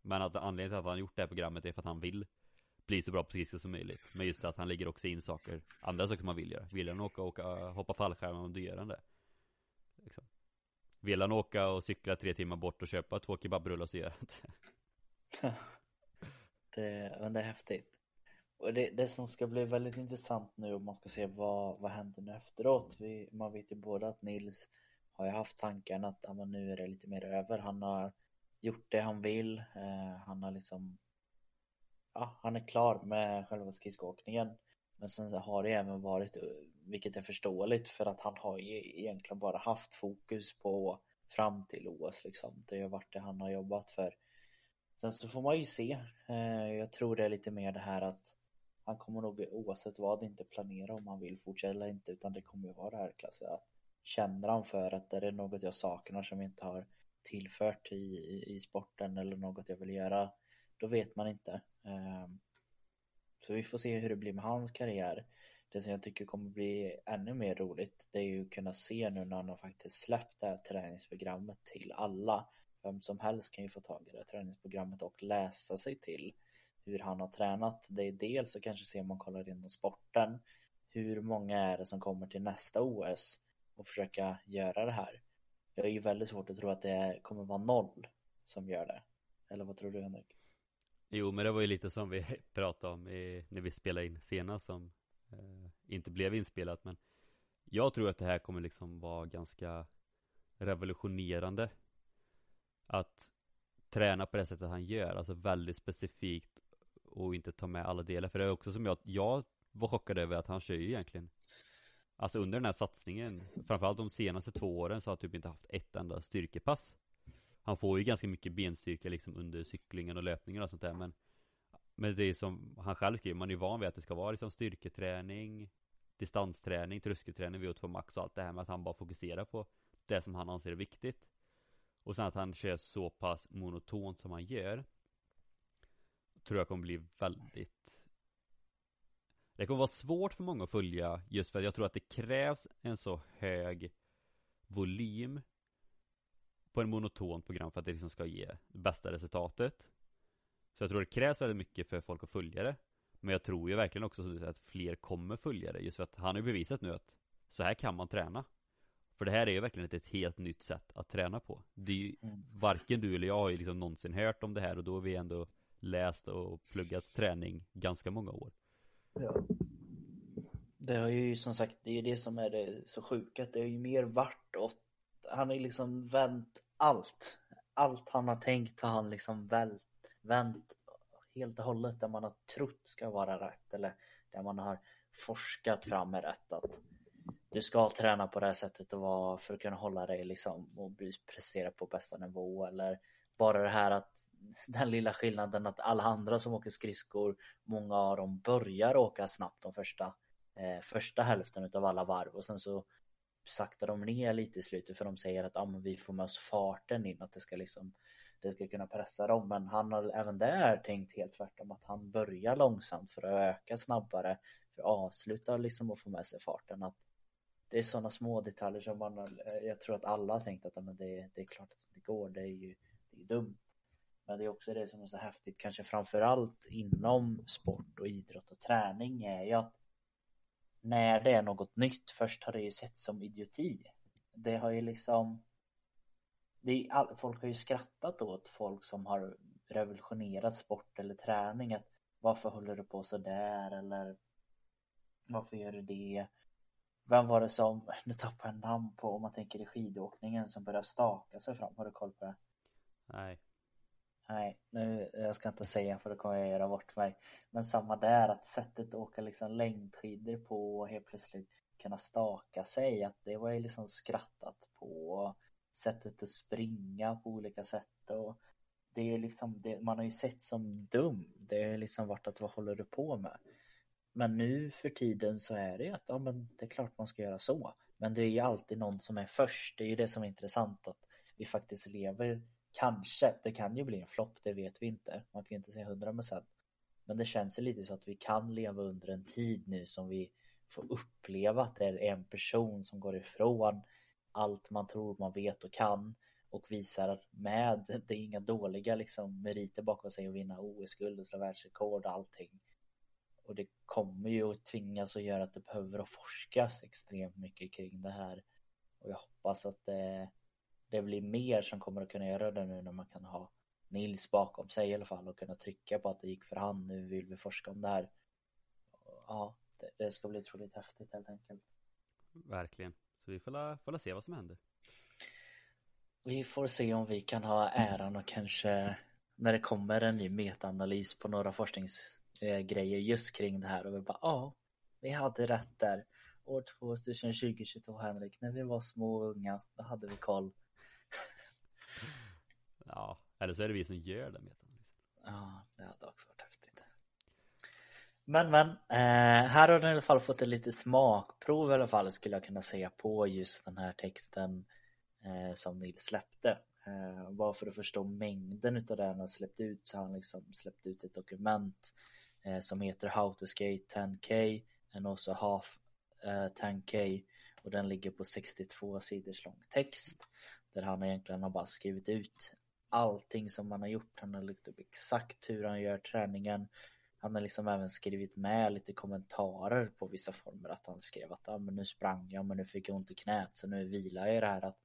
Men att anledningen till att han gjort det här programmet är för att han vill bli så bra på skridskor som möjligt. Men just att han lägger också in saker, andra saker man vill göra. Vill han åka, åka hoppa fallskärm, då gör han det. Liksom. Vill han åka och cykla tre timmar bort och köpa två kebabrullar så gör han det. *laughs* det, men det är häftigt. Och det, det som ska bli väldigt intressant nu om man ska se vad, vad händer nu efteråt. Vi, man vet ju båda att Nils har ju haft tanken att ja, nu är det lite mer över. Han har gjort det han vill. Eh, han har liksom Ja, han är klar med själva skridskoåkningen. Men sen har det även varit, eh, vilket är förståeligt, för att han har ju egentligen bara haft fokus på fram till OS liksom. Det har varit det han har jobbat för. Sen så får man ju se. Eh, jag tror det är lite mer det här att han kommer nog oavsett vad inte planera om han vill fortsätta eller inte utan det kommer ju vara det här klassen att känner han för att det är något jag saknar som jag inte har tillfört i, i sporten eller något jag vill göra då vet man inte. Ehm, så vi får se hur det blir med hans karriär. Det som jag tycker kommer bli ännu mer roligt det är ju att kunna se nu när han har faktiskt släppt det här träningsprogrammet till alla. Vem som helst kan ju få tag i det här träningsprogrammet och läsa sig till hur han har tränat. Det är dels så kanske se om man kollar inom sporten. Hur många är det som kommer till nästa OS och försöka göra det här? Jag är ju väldigt svårt att tro att det kommer vara noll som gör det. Eller vad tror du Henrik? Jo men det var ju lite som vi *laughs* pratade om i, när vi spelade in senast som eh, inte blev inspelat men Jag tror att det här kommer liksom vara ganska revolutionerande Att träna på det sättet han gör, alltså väldigt specifikt och inte ta med alla delar. För det är också som jag, jag var chockad över att han kör ju egentligen. Alltså under den här satsningen, framförallt de senaste två åren så har han typ inte haft ett enda styrkepass. Han får ju ganska mycket benstyrka liksom under cyklingen och löpningen och sånt där men Men det är som han själv skriver, man är ju van vid att det ska vara liksom styrketräning Distansträning, tröskelträning, VO2 max och allt det här med att han bara fokuserar på det som han anser är viktigt. Och sen att han kör så pass monotont som han gör tror jag kommer bli väldigt Det kommer vara svårt för många att följa just för att jag tror att det krävs en så hög volym på en monoton program för att det liksom ska ge bästa resultatet. Så jag tror det krävs väldigt mycket för folk att följa det. Men jag tror ju verkligen också att fler kommer följa det just för att han har ju bevisat nu att så här kan man träna. För det här är ju verkligen ett, ett helt nytt sätt att träna på. Det är ju mm. varken du eller jag har ju liksom någonsin hört om det här och då är vi ändå läst och pluggat träning ganska många år. Ja. Det har ju som sagt, det är ju det som är det så sjuka, det är ju mer vart åt, han har ju liksom vänt allt. Allt han har tänkt har han liksom vänt, vänt helt och hållet där man har trott ska vara rätt eller där man har forskat fram är rätt att du ska träna på det här sättet och vara för att kunna hålla dig liksom och prestera på bästa nivå eller bara det här att den lilla skillnaden att alla andra som åker skridskor, många av dem börjar åka snabbt de första, eh, första hälften av alla varv och sen så saktar de ner lite i slutet för de säger att ah, men vi får med oss farten in, att det ska liksom det ska kunna pressa dem. Men han har även där tänkt helt tvärtom att han börjar långsamt för att öka snabbare för att avsluta liksom och få med sig farten. Att det är sådana små detaljer som man eh, jag tror att alla har tänkt att men det, det är klart att det går. Det är ju det är dumt men det är också det som är så häftigt, kanske framförallt inom sport och idrott och träning är ju att när det är något nytt, först har det ju sett som idioti. Det har ju liksom det folk har ju skrattat åt folk som har revolutionerat sport eller träning att varför håller du på så där eller varför gör du det? Vem var det som, nu tappar jag namn på om man tänker i skidåkningen som började staka sig fram, har du koll på det? Nej Nej, nu, jag ska inte säga för då kommer jag göra bort mig. Men samma där, att sättet att åka liksom längdskidor på och helt plötsligt kunna staka sig, att det var ju liksom skrattat på. Sättet att springa på olika sätt och det är ju liksom, det, man har ju sett som dum. Det är liksom varit att vad håller du på med? Men nu för tiden så är det ju att, ja men det är klart man ska göra så. Men det är ju alltid någon som är först. Det är ju det som är intressant att vi faktiskt lever Kanske, det kan ju bli en flopp, det vet vi inte. Man kan ju inte säga hundra procent. Men det känns ju lite så att vi kan leva under en tid nu som vi får uppleva att det är en person som går ifrån allt man tror man vet och kan och visar med, *laughs* det är inga dåliga liksom meriter bakom sig att vinna OS-guld och slå världsrekord och allting. Och det kommer ju att tvingas att göra att det behöver forskas extremt mycket kring det här. Och jag hoppas att det, det blir mer som kommer att kunna göra det nu när man kan ha Nils bakom sig i alla fall och kunna trycka på att det gick för hand. Nu vill vi forska om det här. Ja, det, det ska bli otroligt häftigt helt enkelt. Verkligen. Så vi får får se vad som händer. Vi får se om vi kan ha äran och kanske när det kommer en ny metaanalys på några forskningsgrejer just kring det här och vi bara ja, vi hade rätt där. År 2020-2022 Henrik, när vi var små och unga, då hade vi koll ja, eller så är det vi som gör den metaanalysen. Ja, det hade också varit häftigt. Men men, eh, här har du i alla fall fått ett litet smakprov i alla fall skulle jag kunna säga på just den här texten eh, som Nils släppte. Eh, bara för att förstå mängden utav det han har släppt ut så har han liksom släppt ut ett dokument eh, som heter How to skate 10k and also half eh, 10k och den ligger på 62 sidors lång text där han egentligen har bara skrivit ut allting som han har gjort. Han har lagt upp exakt hur han gör träningen. Han har liksom även skrivit med lite kommentarer på vissa former att han skrev att ah, men nu sprang jag men nu fick jag ont i knät så nu vilar jag i det här att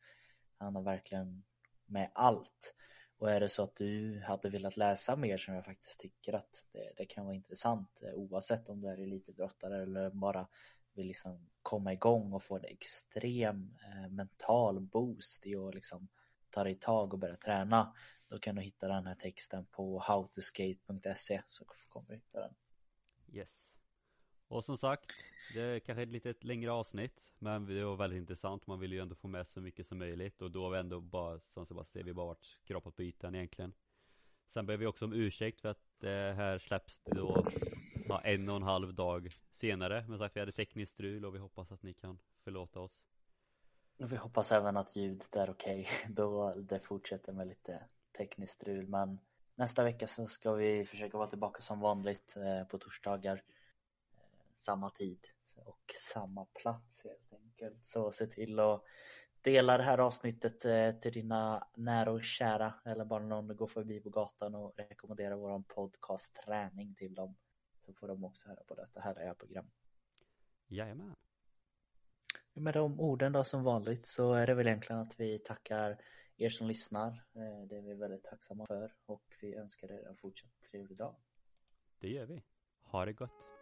han har verkligen med allt. Och är det så att du hade velat läsa mer som jag faktiskt tycker att det, det kan vara intressant eh, oavsett om du är elitidrottare eller bara vill liksom komma igång och få en extrem eh, mental boost i att liksom tar i tag och börjar träna då kan du hitta den här texten på howtoskate.se så kommer du hitta den. Yes. Och som sagt, det är kanske ett lite längre avsnitt Men det var väldigt intressant, man vill ju ändå få med så mycket som möjligt Och då har vi ändå bara, som Sebastian, vi bara varit skrapat på ytan egentligen Sen ber vi också om ursäkt för att det här släpps då ja, en och en halv dag senare Men sagt, vi hade tekniskt strul och vi hoppas att ni kan förlåta oss vi hoppas även att ljudet är okej okay. *laughs* Då det fortsätter med lite tekniskt strul men Nästa vecka så ska vi försöka vara tillbaka som vanligt eh, på torsdagar eh, samma tid och samma plats helt enkelt. Så se till att dela det här avsnittet eh, till dina nära och kära eller bara någon du går förbi på gatan och rekommendera våran podcast träning till dem. Så får de också höra på detta härliga program. Jajamän. Med de orden då som vanligt så är det väl egentligen att vi tackar er som lyssnar. Eh, det är vi väldigt tacksamma för och vi önskar er en fortsatt trevlig dag. Det gör vi. Ha det gott.